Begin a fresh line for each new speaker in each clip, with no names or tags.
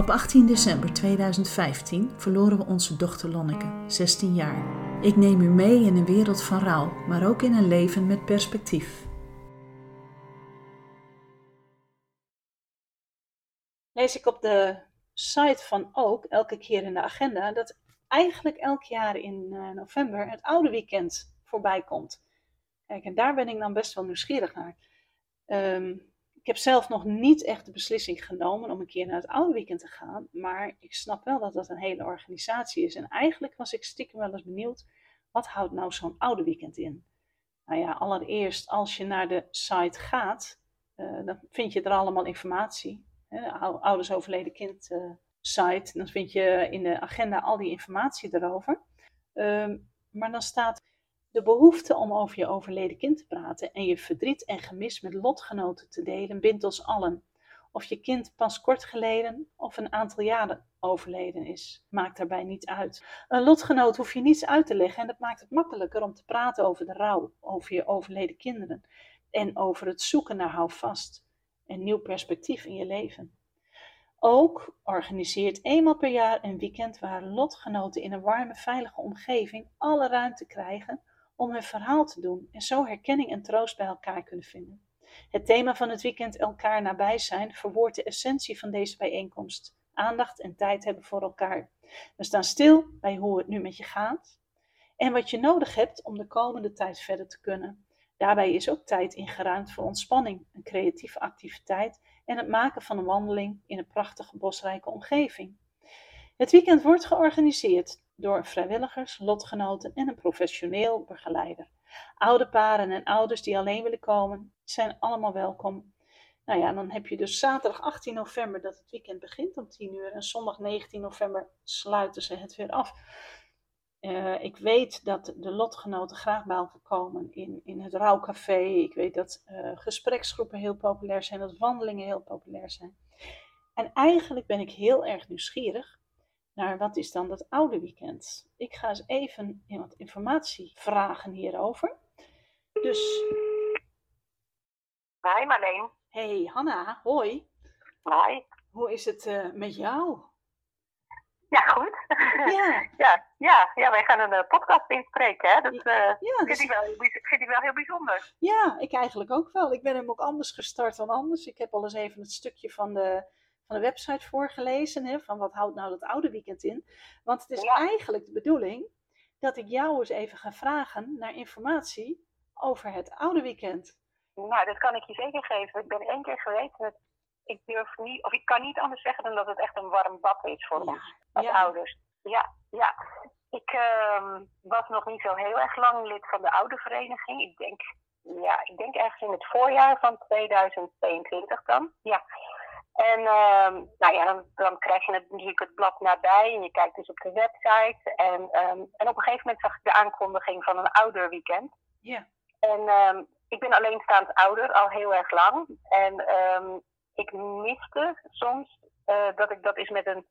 Op 18 december 2015 verloren we onze dochter Lonneke, 16 jaar. Ik neem u mee in een wereld van rouw, maar ook in een leven met perspectief.
lees ik op de site van ook elke keer in de agenda dat eigenlijk elk jaar in eh, november het oude weekend voorbij komt. Kijk, en daar ben ik dan best wel nieuwsgierig naar. Ik heb zelf nog niet echt de beslissing genomen om een keer naar het oude weekend te gaan, maar ik snap wel dat dat een hele organisatie is. En eigenlijk was ik stiekem wel eens benieuwd, wat houdt nou zo'n oude weekend in? Nou ja, allereerst als je naar de site gaat, eh, dan vind je er allemaal informatie hè, ou- ouders overleden kind eh, site. Dan vind je in de agenda al die informatie erover. Ehm, maar dan staat de behoefte om over je overleden kind te praten en je verdriet en gemis met lotgenoten te delen bindt ons allen. Of je kind pas kort geleden of een aantal jaren overleden is, maakt daarbij niet uit. Een lotgenoot hoef je niets uit te leggen en dat maakt het makkelijker om te praten over de rouw, over je overleden kinderen en over het zoeken naar houvast en nieuw perspectief in je leven. Ook organiseert eenmaal per jaar een weekend waar lotgenoten in een warme, veilige omgeving alle ruimte krijgen om hun verhaal te doen en zo herkenning en troost bij elkaar kunnen vinden. Het thema van het weekend elkaar nabij zijn verwoordt de essentie van deze bijeenkomst. Aandacht en tijd hebben voor elkaar. We staan stil bij hoe het nu met je gaat en wat je nodig hebt om de komende tijd verder te kunnen. Daarbij is ook tijd ingeruimd voor ontspanning, een creatieve activiteit en het maken van een wandeling in een prachtige bosrijke omgeving. Het weekend wordt georganiseerd door vrijwilligers, lotgenoten en een professioneel begeleider. Oude paren en ouders die alleen willen komen, zijn allemaal welkom. Nou ja, dan heb je dus zaterdag 18 november dat het weekend begint om 10 uur en zondag 19 november sluiten ze het weer af. Eh, ik weet dat de lotgenoten graag bij elkaar komen in, in het rouwcafé. Ik weet dat eh, gespreksgroepen heel populair zijn, dat wandelingen heel populair zijn. En eigenlijk ben ik heel erg nieuwsgierig naar wat is dan dat oude weekend. Ik ga eens even wat informatie vragen hierover. Dus,
Hi Marleen.
hey Hanna, hoi.
Hi.
Hoe is het eh, met jou?
Ja, goed.
Ja,
ja, ja, ja, wij gaan een eh, podcast inspreken. Hè? Dat eh,
ja,
vind,
dus-
ik wel, vind ik wel heel bijzonder.
Ja, ik eigenlijk ook wel. Ik ben hem ook anders gestart dan anders. Ik heb al eens even het stukje van de, van de website voorgelezen. Hè, van wat houdt nou dat oude weekend in? Want het is
Ja.
eigenlijk de bedoeling dat ik jou eens even ga vragen naar informatie over het oude weekend.
Nou, dat kan ik je zeker geven. Ik ben één keer geweest. ik durf niet, of ik kan niet anders zeggen dan dat het echt een warm bad is voor
Ja,
ons als
ja.
ouders. Ja, ja. Ik ehm, was nog niet zo heel erg lang lid van de oudervereniging. Ik denk, ja, ik denk ergens in het voorjaar van 2022 dan. Ja. En ehm, nou ja, dan, dan krijg je het, natuurlijk het blad nabij en je kijkt dus op de website. En, ehm, en op een gegeven moment zag ik de aankondiging van een ouderweekend.
Ja,
En ehm, ik ben alleenstaand ouder al heel erg lang. En ik miste soms eh, dat ik dat is met een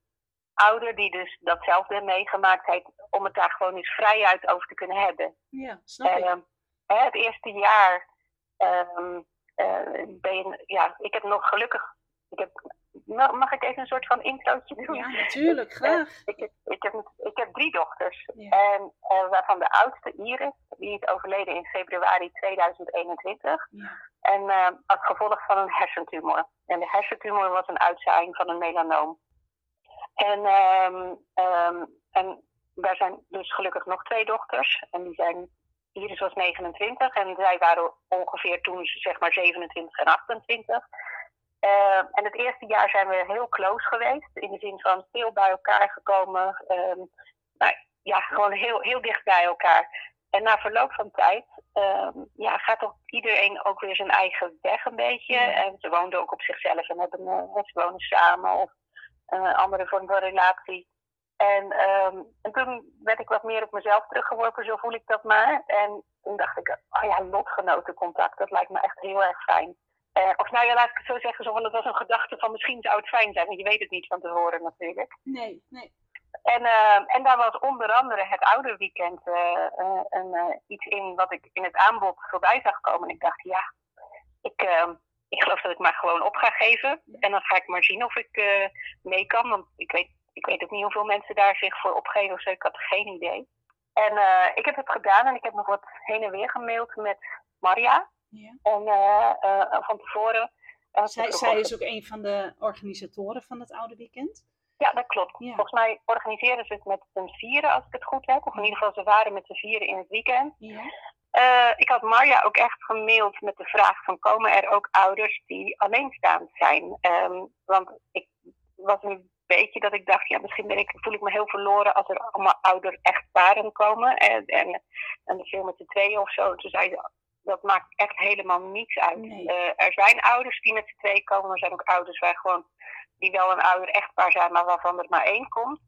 ouder die dus datzelfde heeft meegemaakt heeft, om het daar gewoon eens vrij uit over te kunnen hebben.
ja snap ik.
Hè, het eerste jaar eh, ben je, ja, ik heb nog gelukkig, ik heb, mag ik even een soort van introotje doen?
Ja, natuurlijk, graag.
Ik heb, ik, heb, ik heb drie dochters.
Ja.
En eh, waarvan de oudste, Iris, die is overleden in februari 2021.
Ja,
En eh, als gevolg van een hersentumor. En de hersentumor was een uitzaaiing van een melanoom. En, ehm ehm en daar zijn dus gelukkig nog twee dochters. En die zijn, Iris was 29 en zij waren ongeveer toen zeg maar 27 en 28. Eh, en het eerste jaar zijn we heel close geweest. In de zin van veel bij elkaar gekomen. ehm, nou, ja, gewoon heel, heel dicht bij elkaar. En na verloop van tijd ehm, ja, gaat toch iedereen ook weer zijn eigen weg een beetje. En ze woonden ook op zichzelf en hebben, eh, ze wonen samen of een andere vorm van relatie. En, ehm, en toen werd ik wat meer op mezelf teruggeworpen, zo voel ik dat maar. En toen dacht ik, oh ja, lotgenotencontact, dat lijkt me echt heel erg fijn. Eh, of nou ja, laat ik het zo zeggen, zo van, het was een gedachte van misschien zou het fijn zijn, want je weet het niet van tevoren natuurlijk.
Nee, nee.
En, uh, en daar was onder andere het oude weekend uh, uh, iets in wat ik in het aanbod voorbij zag komen. En ik dacht, ja, ik, ehm, ik geloof dat ik maar gewoon op ga geven. En dan ga ik maar zien of ik mee kan. Want ik weet, ik weet ook niet hoeveel mensen daar zich voor opgeven of zo. Ik had geen idee. En ik heb het gedaan en ik heb nog wat heen en weer gemaild met Maria.
Ja.
En van tevoren.
zij, zij is ook een van de organisatoren van het oude weekend.
Ja, dat klopt.
Ja.
Volgens mij organiseren ze het met z'n vieren, als ik het goed heb. Of in ieder geval, ze waren met z'n vieren in het weekend.
Ja.
Uh, ik had Marja ook echt gemaild met de vraag van komen er ook ouders die alleenstaand zijn? Um, want ik was een beetje dat ik dacht, ja, misschien ben ik, voel ik me heel verloren als er allemaal ouder echtparen komen. En, en, en veel met z'n tweeën of zo. Toen zei ze, dat maakt echt helemaal niets uit.
Nee.
Uh, er zijn ouders die met z'n tweeën komen, er zijn ook ouders waar gewoon die wel een ouder echtpaar zijn, maar waarvan er maar één komt.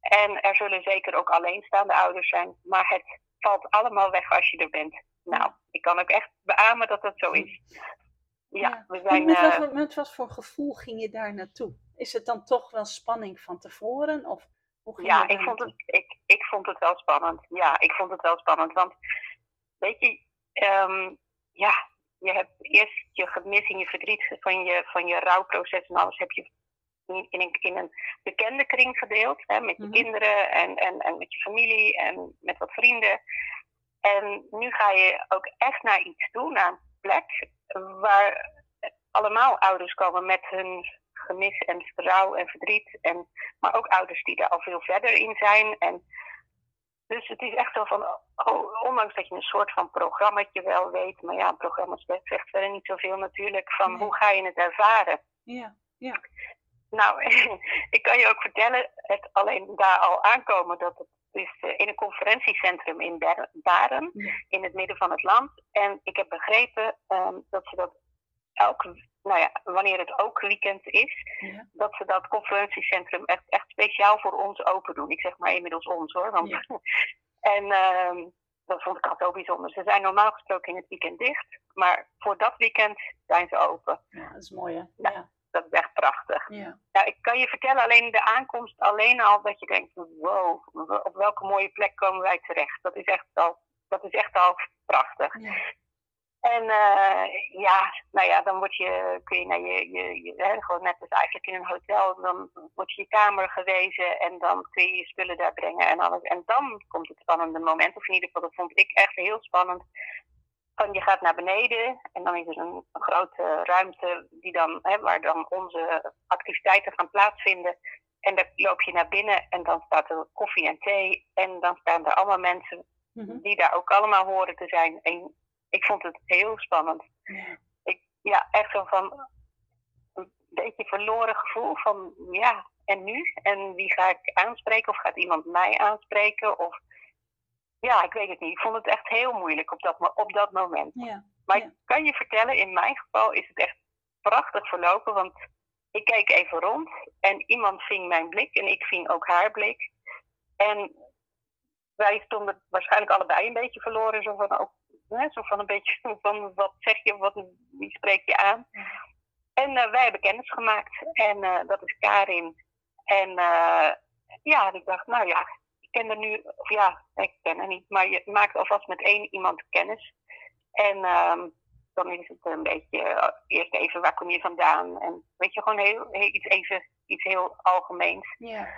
En er zullen zeker ook alleenstaande ouders zijn, maar het valt allemaal weg als je er bent. Nou, ik kan ook echt beamen dat dat zo is. Ja,
Ja.
we zijn.
met, wat,
eh,
voor- met wat voor gevoel ging je daar naartoe? Is het dan toch wel spanning van tevoren? Of hoe ging
ja, ik vond, het, ik, ik vond het wel spannend. Ja, ik vond het wel spannend. Want, weet je, ehm, ja, je hebt eerst je gemis en je verdriet van je, van je rouwproces en alles heb je in in een, in een bekende kring gedeeld. Hè, met je
Mhm.
kinderen en, en, en met je familie en met wat vrienden. En nu ga je ook echt naar iets toe, naar een plek waar allemaal ouders komen met hun gemis en rouw en verdriet. En, maar ook ouders die daar al veel verder in zijn. En dus het is echt zo van, oh, ondanks dat je een soort van programmaatje wel weet, maar ja, een programma zegt verder niet zoveel natuurlijk, van
Nee.
hoe ga je het ervaren?
Ja, ja.
Nou, ik kan je ook vertellen, het alleen daar al aankomen, dat het is eh, in een conferentiecentrum in Baren, in het midden van het land. En ik heb begrepen ehm, dat ze dat elk, nou ja, wanneer het ook weekend is,
Ja.
dat ze dat conferentiecentrum echt, echt speciaal voor ons open doen. Ik zeg maar inmiddels ons hoor. Want,
Ja.
En ehm, dat vond ik al zo bijzonder. Ze zijn normaal gesproken in het weekend dicht, maar voor dat weekend zijn ze open.
ja, dat is mooi hè?
Ja.
Ja,
Dat is echt prachtig.
ja.
Nou, ik kan je vertellen, alleen de aankomst, alleen al dat je denkt, wow, op welke mooie plek komen wij terecht. Dat is echt al, dat is echt al prachtig. En eh, ja, nou ja, dan word je, kun je naar je, je, je hè, gewoon net als eigenlijk in een hotel, dan wordt je je kamer gewezen en dan kun je je spullen daar brengen en alles. En dan komt het spannende moment, of in ieder geval, dat vond ik echt heel spannend. Van je gaat naar beneden en dan is er een, een grote ruimte die dan, hè, waar dan onze activiteiten gaan plaatsvinden. En dan loop je naar binnen en dan staat er koffie en thee. En dan staan er allemaal mensen
Mhm.
die daar ook allemaal horen te zijn. En ik vond het heel spannend.
ja.
Ik, ja, echt zo van een beetje verloren gevoel van ja, en nu? En wie ga ik aanspreken? Of gaat iemand mij aanspreken? Of ja, ik weet het niet. Ik vond het echt heel moeilijk op dat, op dat moment.
ja.
Maar
Ja.
ik kan je vertellen, in mijn geval is het echt prachtig verlopen. Want ik keek even rond en iemand ving mijn blik en ik ving ook haar blik. En wij stonden waarschijnlijk allebei een beetje verloren. Zo van, ook, hè, zo van een beetje van wat zeg je, wat, wie spreek je aan. En eh, wij hebben kennis gemaakt. En eh, dat is Karin. En eh, ja, ik dacht, nou ja, ik ken er nu, of ja, ik ken haar niet, maar je maakt alvast met één iemand kennis. En ehm, dan is het een beetje, eerst even, waar kom je vandaan? En weet je, gewoon heel, heel, iets, even, iets heel algemeens.
ja.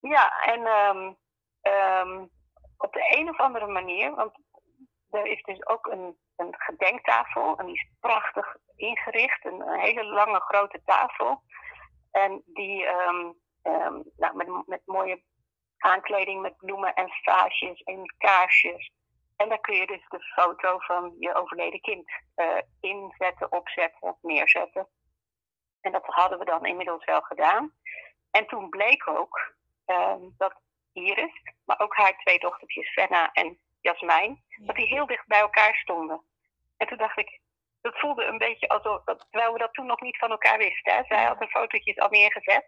Ja, en ehm, ehm, op de een of andere manier, want er is dus ook een, een gedenktafel en die is prachtig ingericht, een, hele lange grote tafel. En die ehm, ehm, nou, met, met mooie aankleding met bloemen en vaasjes en kaarsjes. En daar kun je dus de foto van je overleden kind eh, inzetten, opzetten, neerzetten. En dat hadden we dan inmiddels wel gedaan. En toen bleek ook ehm, dat Iris, maar ook haar twee dochtertjes Fenna en Jasmijn, dat die heel dicht bij elkaar stonden. En toen dacht ik, dat voelde een beetje alsof, terwijl we dat toen nog niet van elkaar wisten. Hè? Zij had de fotootjes al neergezet.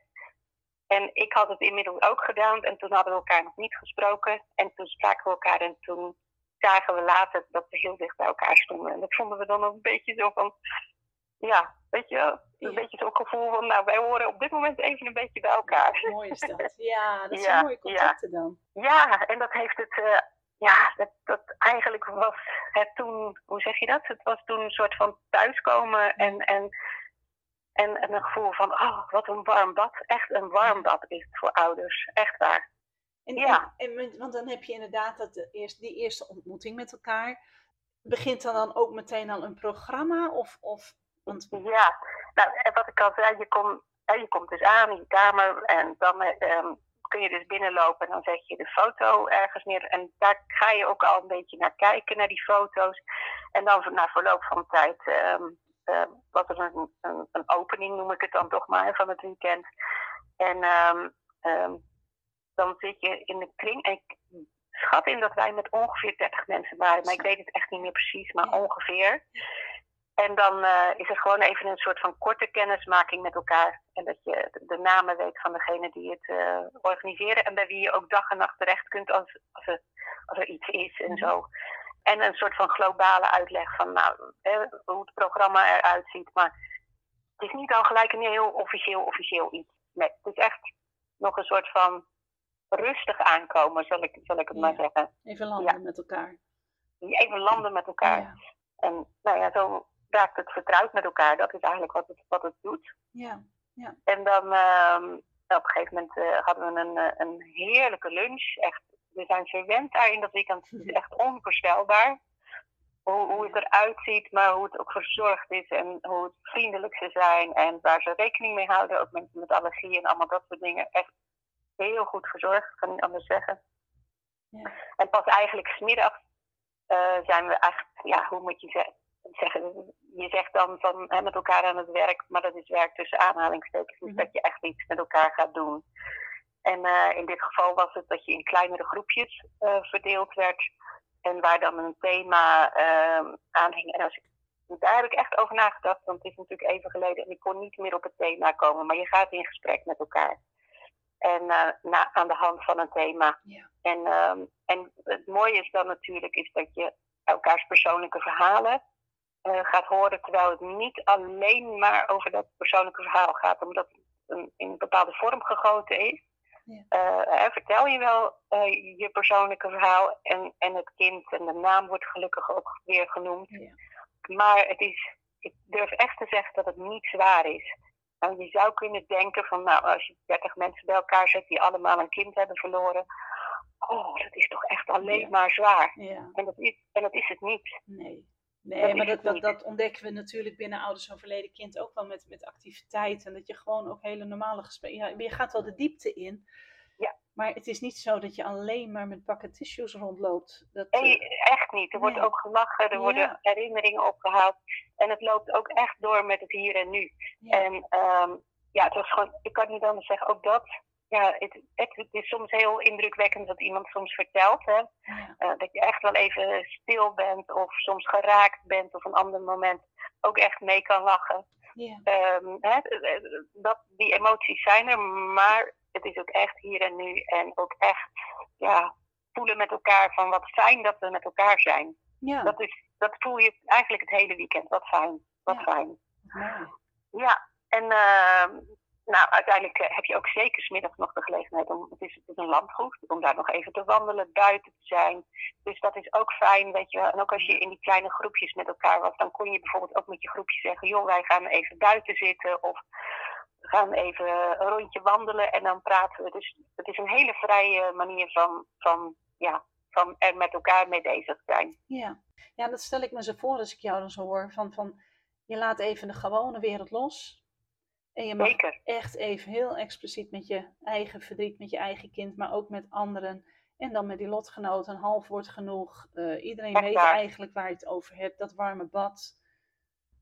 En ik had het inmiddels ook gedaan en toen hadden we elkaar nog niet gesproken. En toen spraken we elkaar en toen zagen we later dat we heel dicht bij elkaar stonden. En dat vonden we dan ook een beetje zo van, ja, weet je, wel, een
Ja.
beetje zo'n gevoel van, nou wij horen op dit moment even een beetje bij elkaar.
Mooi is dat. Ja, dat
Ja,
zijn mooie
ja.
contacten dan.
Ja, en dat heeft het, eh, ja, dat, dat eigenlijk was het toen, hoe zeg je dat? Het was toen een soort van thuiskomen en, en, en, en een gevoel van, oh, wat een warm bad. Echt een warm bad is het voor ouders, echt waar.
En,
Ja.
en, want dan heb je inderdaad dat de eerste, die eerste ontmoeting met elkaar. Begint dan dan ook meteen al een programma? Of, of, want,
Ja, nou, en wat ik al zei, je, komt eh, je komt dus aan in je kamer en dan eh, ehm, kun je dus binnenlopen en dan zet je de foto ergens neer. En daar ga je ook al een beetje naar kijken, naar die foto's. En dan na verloop van tijd ehm, ehm, was er een, een, een opening, noem ik het dan toch maar, van het weekend. En ehm, dan zit je in de kring. En ik schat in dat wij met ongeveer 30 mensen waren, maar ik weet het echt niet meer precies, maar ongeveer. En dan eh, is er gewoon even een soort van korte kennismaking met elkaar. En dat je de- namen weet van degene die het eh, organiseren. En bij wie je ook dag en nacht terecht kunt als, als, er, als er iets is en zo. En een soort van globale uitleg van nou, hè, hoe het programma eruit ziet. Maar het is niet al gelijk een heel officieel, officieel iets. Nee, het is echt nog een soort van rustig aankomen, zal ik, zal ik het maar zeggen.
even landen met elkaar.
Even landen met elkaar.
Ja.
En nou ja, zo raakt het vertrouwd met elkaar. Dat is eigenlijk wat het, wat het doet.
Ja.
En dan ehm, op een gegeven moment eh, hadden we een, eh, een heerlijke lunch. Echt, we zijn verwend daar in dat weekend. Het is echt onvoorstelbaar. Hoe, hoe het eruit ziet, maar hoe het ook verzorgd is. En hoe het vriendelijk ze zijn. En waar ze rekening mee houden. Ook mensen met allergieën en allemaal dat soort dingen. Echt heel goed verzorgd, kan niet anders zeggen.
Ja.
En pas eigenlijk smiddags eh zijn we echt, ja, hoe moet je ze- zeggen? Je zegt dan van hè, met elkaar aan het werk, maar dat is werk tussen aanhalingstekens. Dus
Mhm.
dat je echt iets met elkaar gaat doen. En eh, in dit geval was het dat je in kleinere groepjes eh, verdeeld werd. En waar dan een thema eh, aan hing. En als ik, daar heb ik echt over nagedacht, want het is natuurlijk even geleden en ik kon niet meer op het thema komen. Maar je gaat in gesprek met elkaar. En eh, na, aan de hand van een thema. En, ehm, en het mooie is dan natuurlijk is dat je elkaars persoonlijke verhalen eh, gaat horen, terwijl het niet alleen maar over dat persoonlijke verhaal gaat, omdat het een, in een bepaalde vorm gegoten is.
Ja.
Eh, vertel je wel eh, je persoonlijke verhaal en, en het kind en de naam wordt gelukkig ook weer genoemd.
Ja.
Maar het is, ik durf echt te zeggen dat het niet zwaar is. Nou, je zou kunnen denken van, nou, als je 30 mensen bij elkaar zet die allemaal een kind hebben verloren, oh, dat is toch echt alleen
Ja.
maar zwaar.
ja.
En dat is, en dat is het niet.
Nee. Nee, maar dat, dat, dat ontdekken we natuurlijk binnen ouders overleden kind ook wel met, met activiteiten. Dat je gewoon ook hele normale gesprekken. Ja, je gaat wel de diepte in.
Ja.
Maar het is niet zo dat je alleen maar met pakken tissues rondloopt. Dat, eh,
Nee, echt niet. Er wordt ook gelachen, er
Ja.
worden herinneringen opgehaald. En het loopt ook echt door met het hier en nu.
ja.
En ehm, ja, het was gewoon, ik kan niet anders zeggen, ook dat. Ja, het, het, is soms heel indrukwekkend wat iemand soms vertelt. Hè?
ja.
Eh, dat je echt wel even stil bent of soms geraakt bent of een ander moment ook echt mee kan lachen.
ja.
Ehm, hè, eh, dat, die emoties zijn er, maar het is ook echt hier en nu. En ook echt ja, voelen met elkaar van wat fijn dat we met elkaar zijn.
ja.
Dat, is, dat voel je eigenlijk het hele weekend. Wat fijn, wat
Ja.
fijn. Ja, en ehm, nou, uiteindelijk eh, heb je ook zeker 's middags nog de gelegenheid om, het is, het is een landgoed, om daar nog even te wandelen, buiten te zijn. Dus dat is ook fijn, weet je wel. En ook als je in die kleine groepjes met elkaar was, dan kon je bijvoorbeeld ook met je groepje zeggen, joh, wij gaan even buiten zitten of we gaan even een rondje wandelen en dan praten we. Dus het is een hele vrije manier van, van, ja, van er met elkaar mee bezig zijn.
Ja. ja, dat stel ik me zo voor als ik jou dan zo hoor. Van, van, je laat even de gewone wereld los. En je mag
Zeker.
echt even heel expliciet met je eigen verdriet, met je eigen kind, maar ook met anderen. En dan met die lotgenoten, een half woord genoeg. Eh, iedereen
Echt
weet
waar.
eigenlijk waar je het over hebt. Dat warme bad.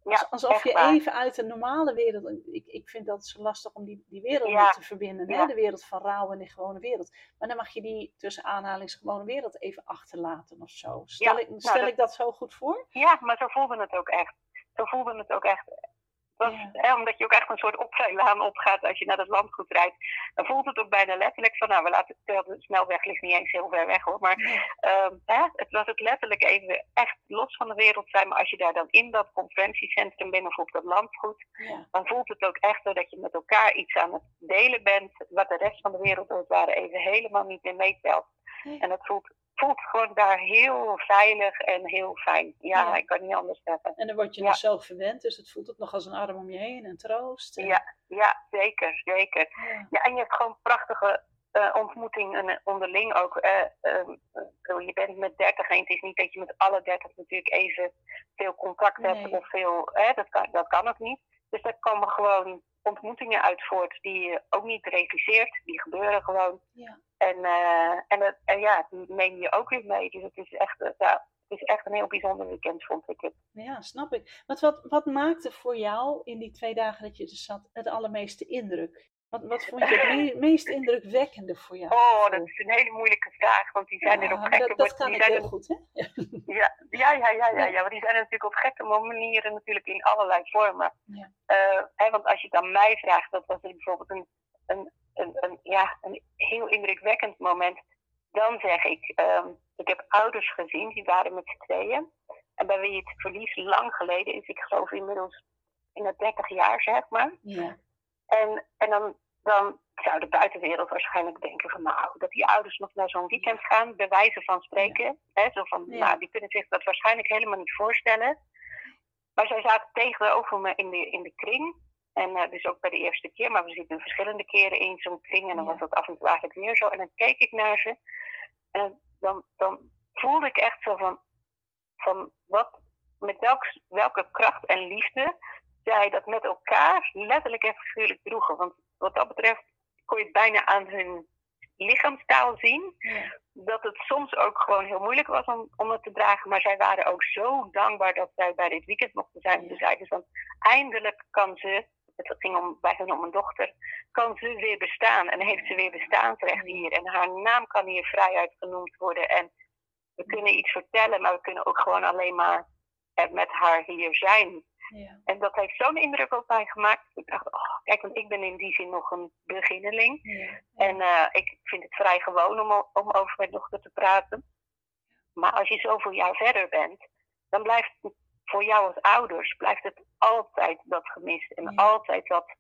Ja,
Als- alsof je
waar.
even uit de normale wereld. Ik, ik vind dat zo lastig om die, die werelden
Ja.
te verbinden. Hè? De wereld van rouw en de gewone wereld. Maar dan mag je die tussen aanhalings gewone wereld even achterlaten of zo. Stel, ik,
nou,
stel
dat-
ik dat zo goed voor?
Ja, maar zo voelde het ook echt. Zo voelde het ook echt. Was,
Ja.
hè, omdat je ook echt een soort oprijlaan opgaat als je naar het landgoed rijdt. Dan voelt het ook bijna letterlijk van, nou, we laten terwijl de snelweg ligt niet eens heel ver weg hoor. Maar
Ja.
ehm, hè, het was het letterlijk even echt los van de wereld zijn. Maar als je daar dan in dat conferentiecentrum bent of op dat landgoed,
Ja.
dan voelt het ook echt zo dat je met elkaar iets aan het delen bent. Wat de rest van de wereld als het ware even helemaal niet meer meetelt. En het voelt, voelt gewoon daar heel veilig en heel fijn. Ja,
Ja.
ik kan niet anders zeggen.
En dan word je
Ja.
nog zo verwend, dus het voelt ook nog als een arm om je heen en troost. En-
Ja, ja zeker, zeker.
Ja.
En je hebt gewoon prachtige eh, ontmoetingen eh, onderling ook. eh, ehm, eh, je bent met dertig en het is niet dat je met alle dertig natuurlijk even veel contact hebt of veel, hè, dat, kan, dat kan ook niet. Dus daar komen gewoon ontmoetingen uit voort die je ook niet regisseert, die gebeuren gewoon.
Ja.
En, eh, en, het, en ja, die neem je ook weer mee. Dus het is echt, eh, ja, het is echt een heel bijzonder weekend, vond ik het.
Ja, snap ik. Wat, wat, wat maakte voor jou in die twee dagen dat je er zat het allermeeste indruk? Wat, wat vond je het me- meest indrukwekkende voor jou?
Oh, dat is een hele moeilijke vraag, want die zijn er op gekke
dat, dat kan ik heel goed, hè?
Ja, ja, ja, ja, ja. Maar die zijn er natuurlijk op gekke manieren natuurlijk in allerlei vormen.
Ja.
Eh, hè, want als je het aan mij vraagt, dat was bijvoorbeeld een, een, een, een, ja, een heel indrukwekkend moment. Dan zeg ik, ehm, ik heb ouders gezien, die waren met z'n tweeën. En bij wie het verlies lang geleden is, ik geloof inmiddels in het 30 jaar, zeg maar.
Ja.
En, en dan, dan zou de buitenwereld waarschijnlijk denken van nou, dat die ouders nog naar zo'n weekend gaan, bij wijze van spreken. Hè, zo van,
Ja.
nou, die kunnen zich dat waarschijnlijk helemaal niet voorstellen. Maar zij zaten tegenover me in de, in de kring. En eh, dus ook bij de eerste keer, maar we zitten verschillende keren in zo'n kring. En dan
Ja.
was dat af en toe eigenlijk weer zo. En dan keek ik naar ze. En dan, dan voelde ik echt zo van, van wat, met welk, welke kracht en liefde zij dat met elkaar letterlijk en figuurlijk droegen. Want wat dat betreft kon je het bijna aan hun lichaamstaal zien.
Ja.
Dat het soms ook gewoon heel moeilijk was om, om het te dragen. Maar zij waren ook zo dankbaar dat zij bij dit weekend mochten zijn.
Ja.
Ze zeiden van eindelijk kan ze, het ging om, bij hun om een dochter, kan ze weer bestaan. En heeft ze weer bestaansrecht hier. En haar naam kan hier vrijuit genoemd worden. En we kunnen iets vertellen, maar we kunnen ook gewoon alleen maar met haar hier zijn.
Ja.
En dat heeft zo'n indruk op mij gemaakt. Ik dacht, oh, kijk, want ik ben in die zin nog een beginneling.
Ja.
En eh, ik vind het vrij gewoon om, om over mijn dochter te praten. Maar als je zoveel jaar verder bent, dan blijft het voor jou als ouders blijft het altijd dat gemist. En
Ja.
altijd dat,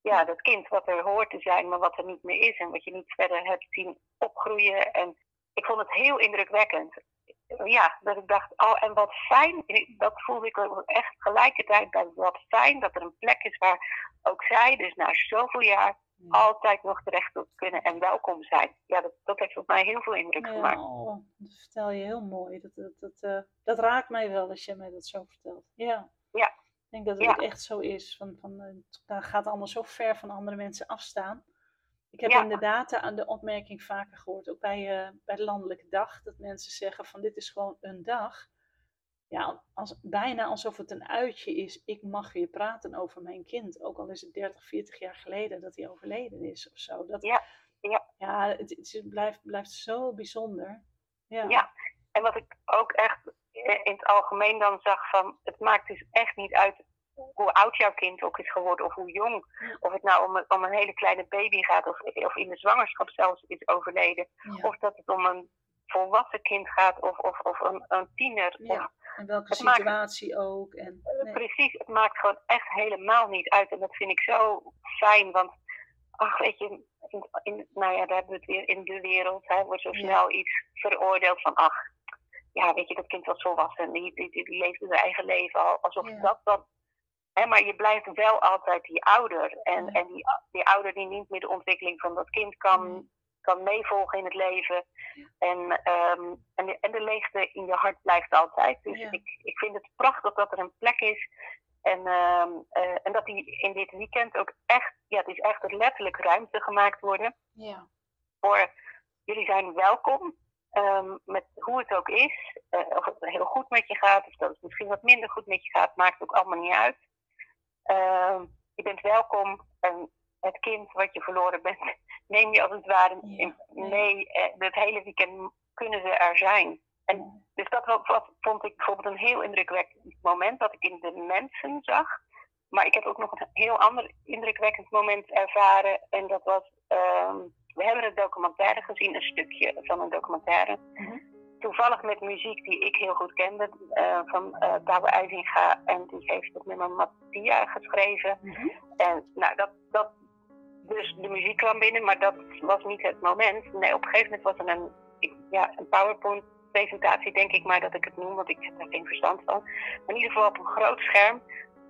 ja, dat kind wat er hoort te zijn, maar wat er niet meer is. En wat je niet verder hebt zien opgroeien. En ik vond het heel indrukwekkend. Ja, dat ik dacht, oh, en wat fijn. Dat voelde ik ook echt gelijkertijd bij wat fijn dat er een plek is waar ook zij, dus na zoveel jaar,
Ja.
Altijd nog terecht op kunnen en welkom zijn. Ja, dat, dat heeft op mij heel veel indruk
Ja,
gemaakt.
oh, dat vertel je heel mooi. Dat, dat, dat, eh, dat raakt mij wel als je mij dat zo vertelt. Ja.
Ja.
Ik denk dat het
Ja.
echt zo is. Van, van, eh, het gaat allemaal zo ver van andere mensen afstaan. Ik heb
Ja.
inderdaad aan de opmerking vaker gehoord, ook bij, eh, bij de landelijke dag, dat mensen zeggen van dit is gewoon een dag. Ja, als, bijna alsof het een uitje is. Ik mag weer praten over mijn kind. Ook al is het 30, 40 jaar geleden dat hij overleden is of zo. Dat,
Ja, ja.
ja het, het blijft, blijft zo bijzonder. Ja.
Ja. En wat ik ook echt eh, in het algemeen dan zag van, het maakt dus echt niet uit hoe oud jouw kind ook is geworden of hoe jong. Of het nou om een, om een hele kleine baby gaat of, of in de zwangerschap zelfs is overleden.
Ja.
Of dat het om een volwassen kind gaat of, of, of een, een tiener.
Ja.
Of,
En welke
Het maakt-
situatie ook. En, nee.
Precies, het maakt gewoon echt helemaal niet uit. En dat vind ik zo fijn, want ach, weet je, in, in- nou ja, daar hebben we het weer in de wereld. Hè, wordt zo
Ja.
snel iets veroordeeld van, ach, ja, weet je, dat kind was volwassen. Die, die, die, die leeft zijn eigen leven al, alsof
Ja.
dat dan... Hè, maar je blijft wel altijd die ouder. En,
Ja.
en die, die ouder die niet meer de ontwikkeling van dat kind kan. Kan meevolgen in het leven. En, ehm, en, de, en de leegte in je hart blijft altijd. Dus
Ja.
ik, ik vind het prachtig dat er een plek is. En, ehm, eh, en dat die in dit weekend ook echt, ja, het is echt letterlijk ruimte gemaakt worden.
Ja.
Voor jullie zijn welkom. ehm, met hoe het ook is. Eh, of het heel goed met je gaat, of dat het misschien wat minder goed met je gaat, maakt ook allemaal niet uit. Je bent welkom. En het kind wat je verloren bent, neem je als het ware in- mee. Eh, het hele weekend kunnen ze er zijn. En dus dat vond ik bijvoorbeeld een heel indrukwekkend moment dat ik in de mensen zag maar ik heb ook nog een heel ander indrukwekkend moment ervaren. En dat was, ehm, we hebben een documentaire gezien, een stukje van een documentaire.
Mhm.
Toevallig met muziek die ik heel goed kende, eh, van uh, Douwe IJzinga. En die heeft het nummer Mattia geschreven.
Mhm.
En nou, dat, dat, dus de muziek kwam binnen, maar dat was niet het moment. Nee, op een gegeven moment was er een, ja, een PowerPoint-presentatie, denk ik maar dat ik het noem, want ik heb daar geen verstand van. Maar in ieder geval op een groot scherm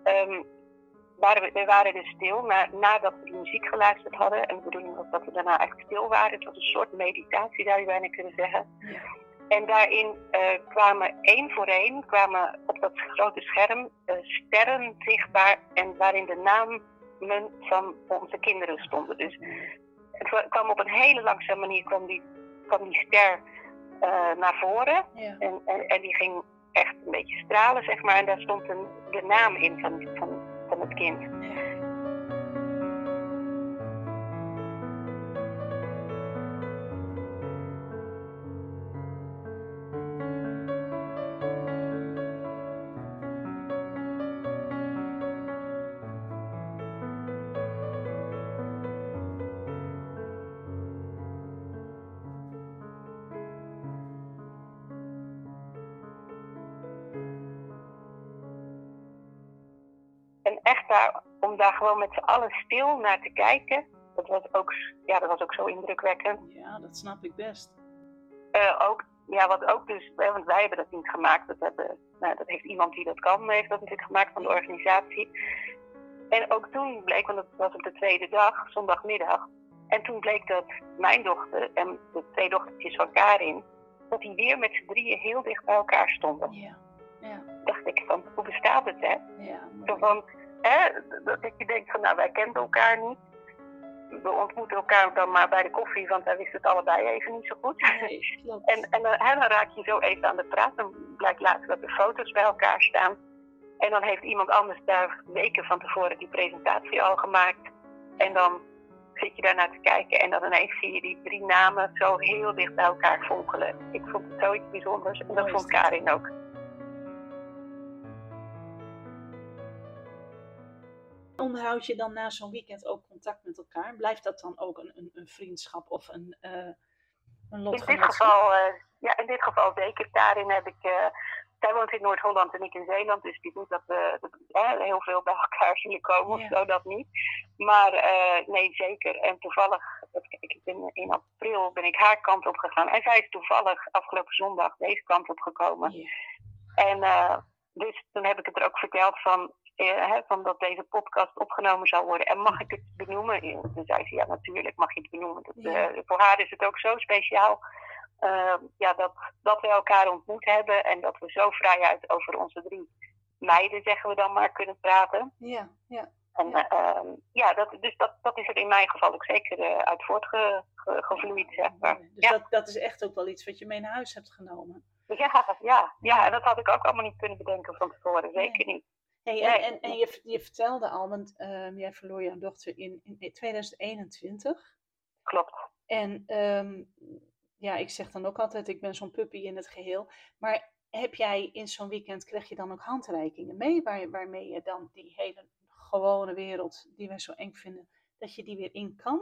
ehm, waren we, we waren dus stil na, nadat we de muziek geluisterd hadden. En de bedoeling was dat we daarna eigenlijk stil waren. Het was een soort meditatie, zou je bijna kunnen zeggen.
Ja.
En daarin eh, kwamen één voor één, kwamen op dat grote scherm eh, sterren zichtbaar. En waarin de namen van onze kinderen stonden. Dus het wa- kwam op een hele langzame manier kwam die, kwam die ster eh, naar voren.
Ja.
En, en, en die ging echt een beetje stralen, zeg maar. En daar stond een, de naam in van, van, van het kind.
Ja.
Daar, gewoon met z'n allen stil naar te kijken, dat was ook, ja, dat was ook zo indrukwekkend.
ja, dat snap ik best.
Eh, ook, ja, wat ook dus, want wij hebben dat niet gemaakt. Dat, hebben, nou, dat heeft iemand die dat kan, heeft dat natuurlijk gemaakt van de organisatie. En ook toen bleek, want dat was op de tweede dag, zondagmiddag. En toen bleek dat mijn dochter en de twee dochtertjes van Karin, dat die weer met z'n drieën heel dicht bij elkaar stonden.
Ja. Ja.
Dacht ik van, hoe bestaat het hè?
Ja.
Zo van, hè, dat je denkt van, nou wij kenden elkaar niet. We ontmoeten elkaar dan maar bij de koffie, want wij wisten het allebei even niet zo goed.
Nee.
En, en dan, hè, dan raak je zo even aan de praat. Dan blijkt later dat er foto's bij elkaar staan. En dan heeft iemand anders daar weken van tevoren die presentatie al gemaakt. En dan zit je daarnaar te kijken en dan ineens zie je die drie namen zo heel dicht bij elkaar fonkelen. Ik vond het zoiets bijzonders en dat vond. Karin ook.
Onderhoud je dan na zo'n weekend ook contact met elkaar? Blijft dat dan ook een, een, een vriendschap of een, eh een
In dit
lotgenootschap?
geval, eh, ja, in dit geval zeker. Daarin heb ik. eh, zij woont in Noord-Holland en ik in Zeeland, dus die doet dat we eh, heel veel bij elkaar zullen komen
Ja.
of zo, dat niet. Maar nee, zeker. En toevallig, ik ben in april ben ik haar kant op gegaan. En zij is toevallig afgelopen zondag deze kant op gekomen.
Ja.
En dus toen heb ik het er ook verteld van, hè, van dat deze podcast opgenomen zou worden. En mag ik het benoemen? Toen zei ze, ja natuurlijk mag je het benoemen. Dat,
Ja.
eh, voor haar is het ook zo speciaal eh, ja, dat, dat we elkaar ontmoet hebben. En dat we zo vrijuit over onze drie meiden, zeggen we dan maar, kunnen praten.
Ja, ja.
En
Ja.
ja, ja dat, dus dat, dat is er in mijn geval ook zeker eh, uit voortgevloeid, zeg maar.
Dus
Ja.
dat, dat is echt ook wel iets wat je mee naar huis hebt genomen.
Ja, ja, ja, en dat had ik ook allemaal niet kunnen bedenken van tevoren. Zeker niet.
Hey, en,
Nee.
en, en je, je vertelde al, want ehm, jij verloor jouw dochter in, in 2021.
Klopt.
En ehm, ja, ik zeg dan ook altijd, ik ben zo'n puppy in het geheel. Maar heb jij in zo'n weekend, krijg je dan ook handreikingen mee? Waar, waarmee je dan die hele gewone wereld, die wij zo eng vinden, dat je die weer in kan?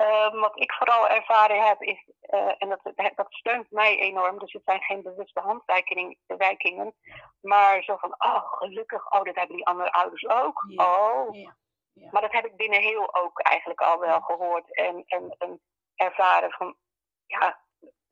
Ehm, wat ik vooral ervaren heb is, eh, en dat, dat steunt mij enorm, dus het zijn geen bewuste handreikingen, maar zo van, oh gelukkig, oh dat hebben die andere ouders ook.
Ja.
Oh.
Ja. Ja.
Maar dat heb ik binnen heel ook eigenlijk al wel gehoord en, en, en ervaren van, ja,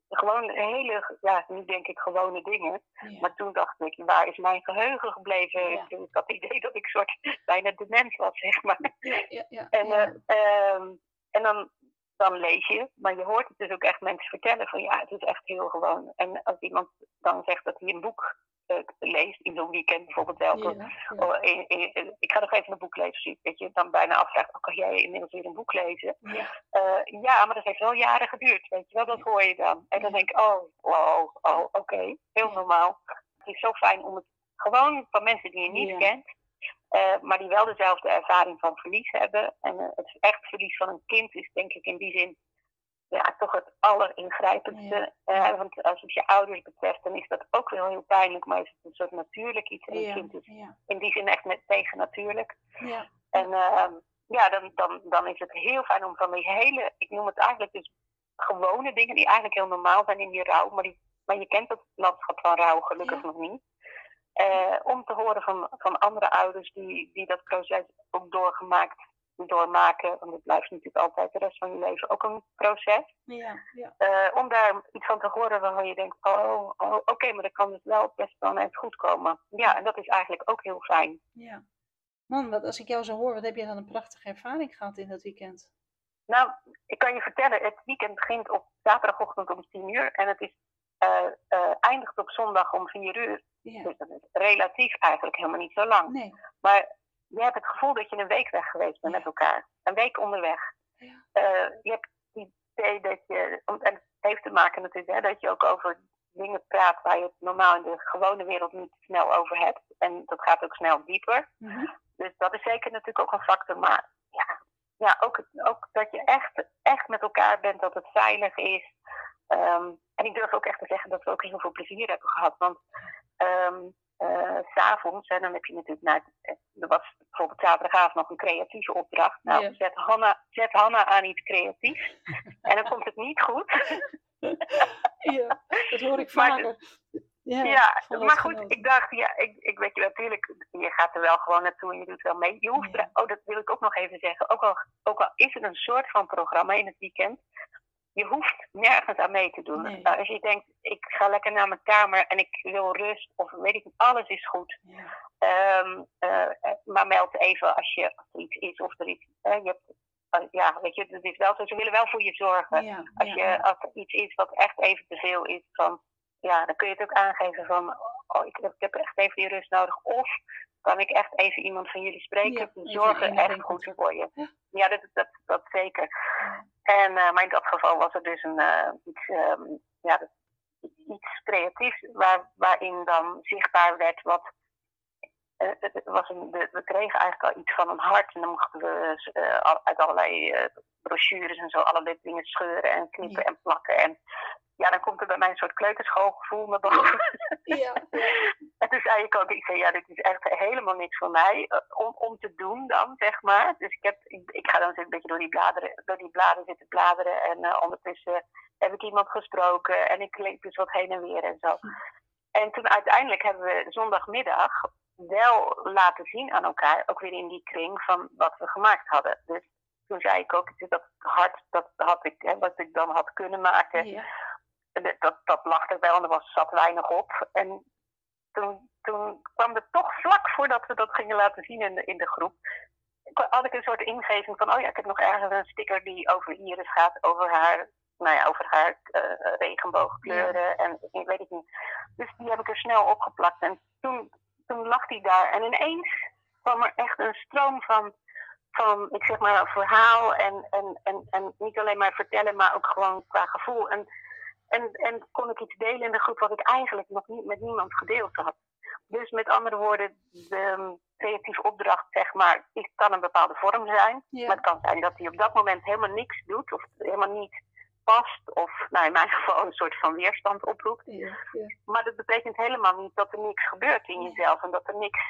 gewoon hele, ja, nu denk ik gewone dingen.
Ja.
Maar toen dacht ik, waar is mijn geheugen gebleven?
Ja.
Ik had het idee dat ik soort bijna dement was, zeg maar.
Ja, ja, ja,
En, eh, ehm, en dan, dan lees je, maar je hoort het dus ook echt mensen vertellen van ja, het is echt heel gewoon. En als iemand dan zegt dat hij een boek eh, leest, in zo'n weekend bijvoorbeeld wel.
Ja, ja.
Oh, in- in- ik ga nog even een boek lezen, zie dat je dan bijna afvraagt, oh, kan jij inmiddels weer een boek lezen?
Ja.
Eh, ja, maar dat heeft wel jaren geduurd, weet je wel, dat hoor je dan. En dan denk ik, oh, wow, oh, oké, heel normaal. Het is zo fijn om het gewoon van mensen die je niet kent, eh, maar die wel dezelfde ervaring van verlies hebben. En eh, het echt verlies van een kind is denk ik in die zin ja, toch het alleringrijpendste.
Ja.
Eh, want als het je ouders betreft, dan is dat ook wel heel pijnlijk, maar is het een soort natuurlijk iets. En
Ja,
kind is
ja,
in die zin echt met tegen natuurlijk.
ja,
En ehm, ja, dan, dan, dan is het heel fijn om van die hele, ik noem het eigenlijk dus gewone dingen die eigenlijk heel normaal zijn in die rouw, maar, die, maar je kent het landschap van rouw gelukkig nog niet. Eh, om te horen van, van andere ouders die, die dat proces ook doorgemaakt, doormaken, want het blijft natuurlijk altijd de rest van je leven ook een proces.
ja, ja.
Eh, om daar iets van te horen waarvan je denkt, oh, oh oké, maar dan kan het wel best wel even goed komen. Ja, en dat is eigenlijk ook heel fijn.
ja. Man, wat, als ik jou zo hoor, wat heb je dan een prachtige ervaring gehad in dat weekend?
Nou, ik kan je vertellen, het weekend begint op zaterdagochtend om 10 uur en het is, eh, eindigt op zondag om 4 uur.
Ja,
Dus dat is relatief eigenlijk helemaal niet zo lang.
nee.
Maar je hebt het gevoel dat je een week weg geweest bent
Ja.
met elkaar. Een week onderweg.
Ja.
Eh, je hebt het idee dat je, en het heeft te maken natuurlijk, hè, dat je ook over dingen praat waar je het normaal in de gewone wereld niet snel over hebt. En dat gaat ook snel dieper.
Mhm.
Dus dat is zeker natuurlijk ook een factor. Maar ja, ja ook, het- ook dat je echt, echt met elkaar bent, dat het veilig is. Ehm, en ik durf ook echt te zeggen dat we ook heel veel plezier hebben gehad. Want eh, s'avonds, en dan heb je natuurlijk, nou, er was bijvoorbeeld zaterdagavond nog een creatieve opdracht. Nou,
Ja.
zet, Hanna, zet Hanna aan iets creatiefs. en dan komt het niet goed.
Ja, dat hoor ik
Maar
vaker. Ja,
Ja, maar goed, ik dacht, ja, ik, ik weet je natuurlijk, je gaat er wel gewoon naartoe en je doet wel mee. Je hoeft
Ja.
er, oh, dat wil ik ook nog even zeggen, ook al, ook al is het een soort van programma in het weekend, je hoeft nergens aan mee te doen.
Nee.
Nou, als je denkt, ik ga lekker naar mijn kamer en ik wil rust, of weet ik niet, alles is goed.
Ja,
Ehm, eh, eh, maar meld even als, je, als er iets is of er iets, eh, je hebt, ja, weet je, het is wel zo, ze willen wel voor je zorgen.
ja,
Als,
ja,
je, als er iets is wat echt even te veel is, van, ja, dan kun je het ook aangeven van, oh, ik, heb, ik heb echt even die rust nodig. Of kan ik echt even iemand van jullie spreken? Zorgen echt goed voor je.
Ja.
Dat, dat, dat zeker. En, eh, maar in dat geval was er dus een, eh, iets, ehm, ja, dat- iets creatiefs waar, waarin dan zichtbaar werd wat. eh, het was een, we, we kregen eigenlijk al iets van een hart en dan mochten we al- uit allerlei brochures en zo allerlei dingen scheuren en knippen
Ja.
en plakken. En ja, dan komt er bij mij een soort kleuterschoolgevoel naar boven.
Ja, ja.
En toen zei ik ook, ik zei, ja, dit is echt helemaal niks voor mij eh, om, om te doen dan, zeg maar. Dus ik, heb, ik, ik ga dan een beetje door die bladeren, door die bladen zitten bladeren. En eh, ondertussen heb ik iemand gesproken en ik leek dus wat heen en weer en zo. En toen uiteindelijk hebben we zondagmiddag wel laten zien aan elkaar, ook weer in die kring, van wat we gemaakt hadden. Dus toen zei ik ook, dat hart, dat had ik, hè, wat ik dan had kunnen maken,
Ja.
Dat, dat, lag er wel en er was, zat weinig op. En toen, toen kwam er toch vlak voordat we dat gingen laten zien in de, in de groep, had ik een soort ingeving van, oh ja, ik heb nog ergens een sticker die over Iris gaat, over haar, nou ja, over haar eh, regenboogkleuren en ik weet het niet. Dus die heb ik er snel opgeplakt en toen, toen lag die daar en ineens kwam er echt een stroom van, van ik zeg maar, een verhaal en, en, en, en niet alleen maar vertellen, maar ook gewoon qua gevoel. En en, en kon ik iets delen in de groep wat ik eigenlijk nog niet met niemand gedeeld had. Dus met andere woorden, de um, creatieve opdracht, zeg maar, die kan een bepaalde vorm zijn.
Ja.
Maar het kan zijn dat hij op dat moment helemaal niks doet of helemaal niet past. Of nou, in mijn geval een soort van weerstand oproept.
Ja, ja.
Maar dat betekent helemaal niet dat er niks gebeurt in jezelf en dat er niks.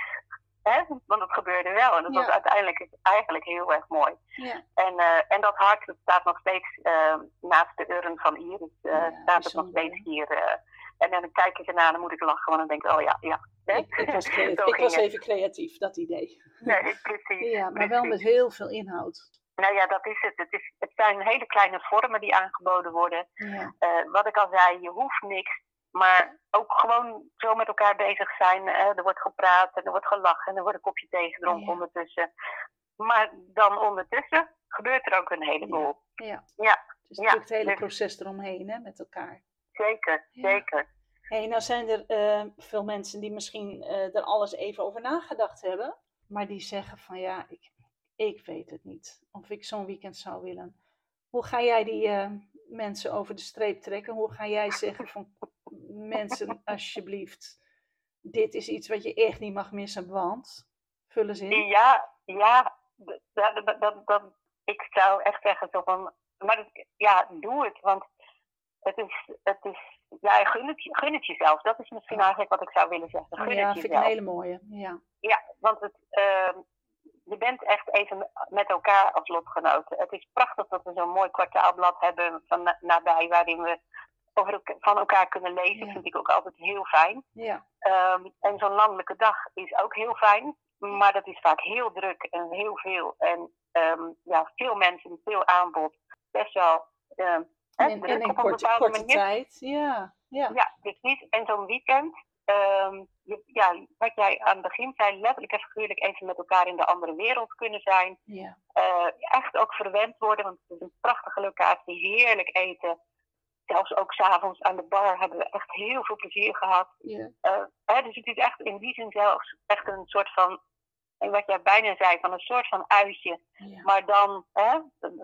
Hè? Want het gebeurde wel en dat
Ja.
was uiteindelijk eigenlijk heel erg mooi.
Ja.
En, eh, en dat hart dat staat nog steeds eh, naast de urn van Iris.
Ja,
staat het nog steeds hier. en dan kijk ik ernaar en dan moet ik lachen. Want dan denk ik, oh ja, ja.
Ik, ik was, creatief. Ik was even creatief, dat idee.
Nee, precies.
Ja, maar wel met heel veel inhoud.
Nou ja, dat is het. Het, is, het zijn hele kleine vormen die aangeboden worden.
Ja,
wat ik al zei, je hoeft niks. Maar ook gewoon zo met elkaar bezig zijn. eh, er wordt gepraat en er wordt gelachen en er wordt een kopje thee gedronken
Ja.
ondertussen. Maar dan ondertussen gebeurt er ook een heleboel.
ja.
Ja,
Dus
Ja,
natuurlijk het hele
dus-
proces eromheen hè, met elkaar.
zeker, zeker.
Hey, nou zijn er eh, veel mensen die misschien eh, er alles even over nagedacht hebben, maar die zeggen van ja, ik, ik weet het niet of ik zo'n weekend zou willen. Hoe ga jij die eh, mensen over de streep trekken? Hoe ga jij zeggen van mensen, alsjeblieft, dit is iets wat je echt niet mag missen, want vul eens in.
Ja, ja, dat, dat, dat, dat- ik zou echt zeggen zo van, maar ja, doe het. Want het is, het is ja, gun het, gun het jezelf. Dat is misschien
Ja.
eigenlijk wat ik zou willen zeggen. Gun
ja,
het
vind ik
jezelf.
een hele mooie. Ja.
Ja, want het, ehm, je bent echt even me- met elkaar als lotgenoten. Het is prachtig dat we zo'n mooi kwartaalblad hebben van na- nabij, waarin we over van elkaar kunnen lezen.
Ja.
vind ik ook altijd heel fijn.
Ja.
Ehm, en zo'n landelijke dag is ook heel fijn. Maar dat is vaak heel druk en heel veel. En ehm, ja, veel mensen, veel aanbod. Best wel hè,
En
druk
en
op een
korte,
bepaalde
korte
manier.
tijd. Ja. Ja.
Ja, precies. En zo'n weekend, je- ja, wat jij aan het begin zei, letterlijk en figuurlijk even met elkaar in de andere wereld kunnen zijn.
Ja.
Eh, echt ook verwend worden, want het is een prachtige locatie, heerlijk eten. Zelfs ook s'avonds aan de bar hebben we echt heel veel plezier gehad. Eh, hè, dus het is echt in die zin zelfs echt een soort van, en wat jij bijna zei, van een soort van uitje. Maar dan, hè,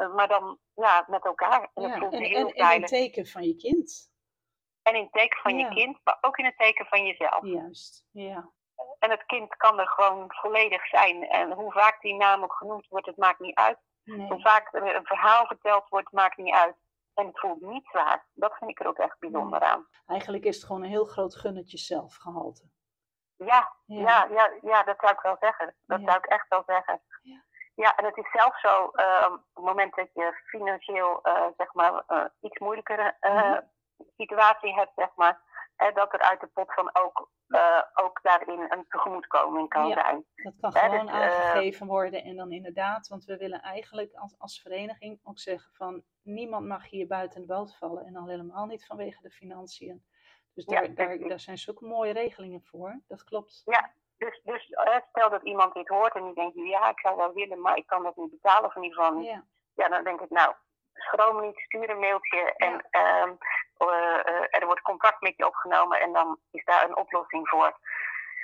maar dan ja, met elkaar. En
Ja,
voelt
En,
heel
en, en een teken van je kind.
En in het teken van
Ja.
je kind, maar ook in het teken van jezelf.
Juist. Ja.
En het kind kan er gewoon volledig zijn. En hoe vaak die naam ook genoemd wordt, het maakt niet uit. Hoe vaak er een verhaal verteld wordt, maakt niet uit. En het voelt niet zwaar. Dat vind ik er ook echt bijzonder aan.
Eigenlijk is het gewoon een heel groot gunnetje zelfgehalte.
Ja, ja. Ja, ja, dat zou ik wel zeggen. Dat
Ja.
zou ik echt wel zeggen.
Ja.
Ja, en het is zelfs zo, ehm, op het moment dat je financieel, eh, zeg maar, eh, iets moeilijkere eh,
Mhm.
situatie hebt, zeg maar, hè, dat er uit de pot van ook, eh, ook daarin een tegemoetkoming kan
Ja.
zijn.
Dat kan
Ja,
gewoon
dus, eh,
aangegeven worden. En dan inderdaad, want we willen eigenlijk als, als vereniging ook zeggen van niemand mag hier buiten de boot vallen. En al helemaal niet vanwege de financiën. Dus
Ja,
daar, daar, daar zijn zulke mooie regelingen voor. Dat klopt.
Dus, dus eh, stel dat iemand dit hoort en die denkt, ja, ik zou wel willen, maar ik kan dat niet betalen of in ieder geval niet.
Ja,
Ja, dan denk ik, nou, schroom niet, stuur een mailtje en ehm, eh, eh, er wordt contact met je opgenomen en dan is daar een oplossing voor.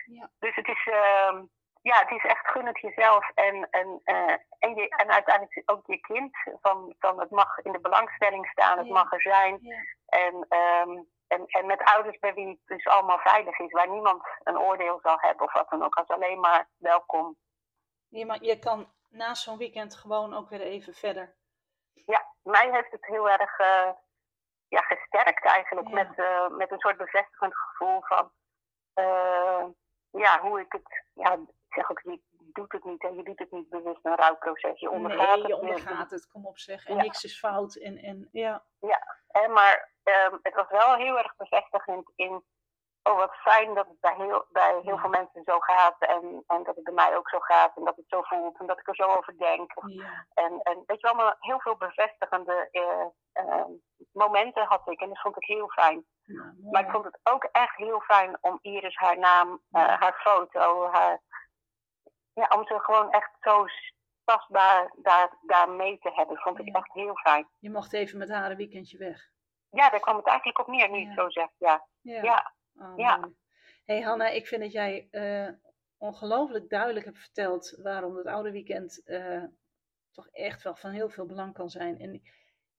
Ja.
Dus het is, ehm, ja, het is echt gun het jezelf en, en, eh, en, je, en uiteindelijk ook je kind. Van, van het mag in de belangstelling staan, het
Ja.
mag er zijn.
ja,
En, ehm, en, en met ouders bij wie het dus allemaal veilig is, waar niemand een oordeel zal hebben of wat dan ook, als alleen maar welkom.
ma- je kan na zo'n weekend gewoon ook weer even verder.
Ja, mij heeft het heel erg eh, ja, gesterkt eigenlijk,
Ja.
met, eh, met een soort bevestigend gevoel van eh, ja, hoe ik het, ja, ik zeg ook, je doet het niet en je doet het niet bewust een rouwproces, je ondergaat
nee,
het.
je ondergaat het. Kom op zeg. En
Ja.
niks is fout. En, en ja,
Hè, maar ehm, het was wel heel erg bevestigend in, oh wat fijn dat het bij heel, bij heel
Ja.
veel mensen zo gaat en, en dat het bij mij ook zo gaat en dat het zo voelt en dat ik er zo over denk.
ja,
En, en weet je wel, maar heel veel bevestigende eh, ehm, momenten had ik en dat vond ik heel fijn. Maar ik vond het ook echt heel fijn om Iris haar naam, eh, haar foto, haar, ja, om ze gewoon echt zo tastbaar daar, daar mee te hebben. Vond ik
Ja.
echt heel fijn.
Je mocht even met haar een weekendje weg.
Ja, daar kwam het eigenlijk op neer, nu je het zo zegt. Ja,
Ja. Oh, hey Hanna, ik vind dat jij eh, ongelooflijk duidelijk hebt verteld waarom het oude weekend eh, toch echt wel van heel veel belang kan zijn. En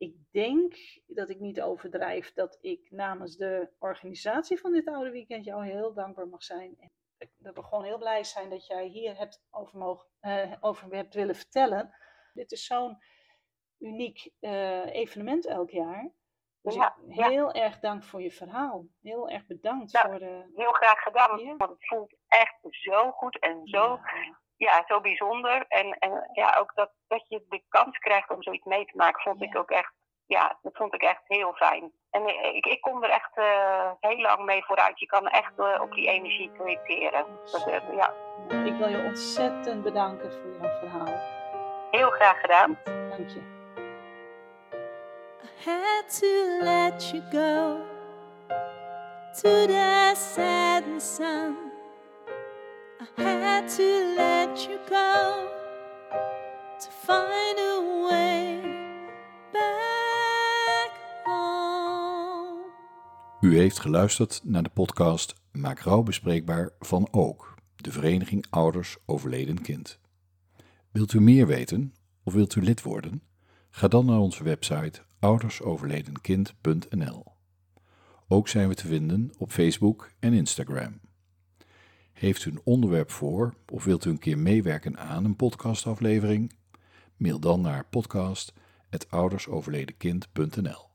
ik denk dat ik niet overdrijf dat ik namens de organisatie van dit oude weekend jou heel dankbaar mag zijn. En dat we gewoon heel blij zijn dat jij hier hebt over, mogen, eh, over hebt willen vertellen. Dit is zo'n uniek eh, evenement elk jaar. Dus
Ja,
heel erg dank voor je verhaal. Heel erg bedankt voor de.
heel graag gedaan.
Ja.
Want het voelt echt zo goed en zo,
Ja,
zo bijzonder. En, en ja, ook dat, dat je de kans krijgt om zoiets mee te maken, vond
Ja.
ik ook echt, ja, dat vond ik echt heel fijn. En ik, ik kom er echt eh, heel lang mee vooruit. Je kan echt eh, op die energie projecteren. Dat, eh, ja,
ik wil je ontzettend bedanken voor jouw verhaal.
heel graag gedaan.
Dank je.
I had to let you go to the setting sun. I had to let you go to find a way back home.
U heeft geluisterd naar de podcast Maak rouw bespreekbaar van Ook, de Vereniging Ouders Overleden Kind. Wilt u meer weten of wilt u lid worden? Ga dan naar onze website oudersoverledenkind.nl. Ook zijn we te vinden op Facebook en Instagram. Heeft u een onderwerp voor of wilt u een keer meewerken aan een podcastaflevering? Mail dan naar podcast oudersoverledenkind.nl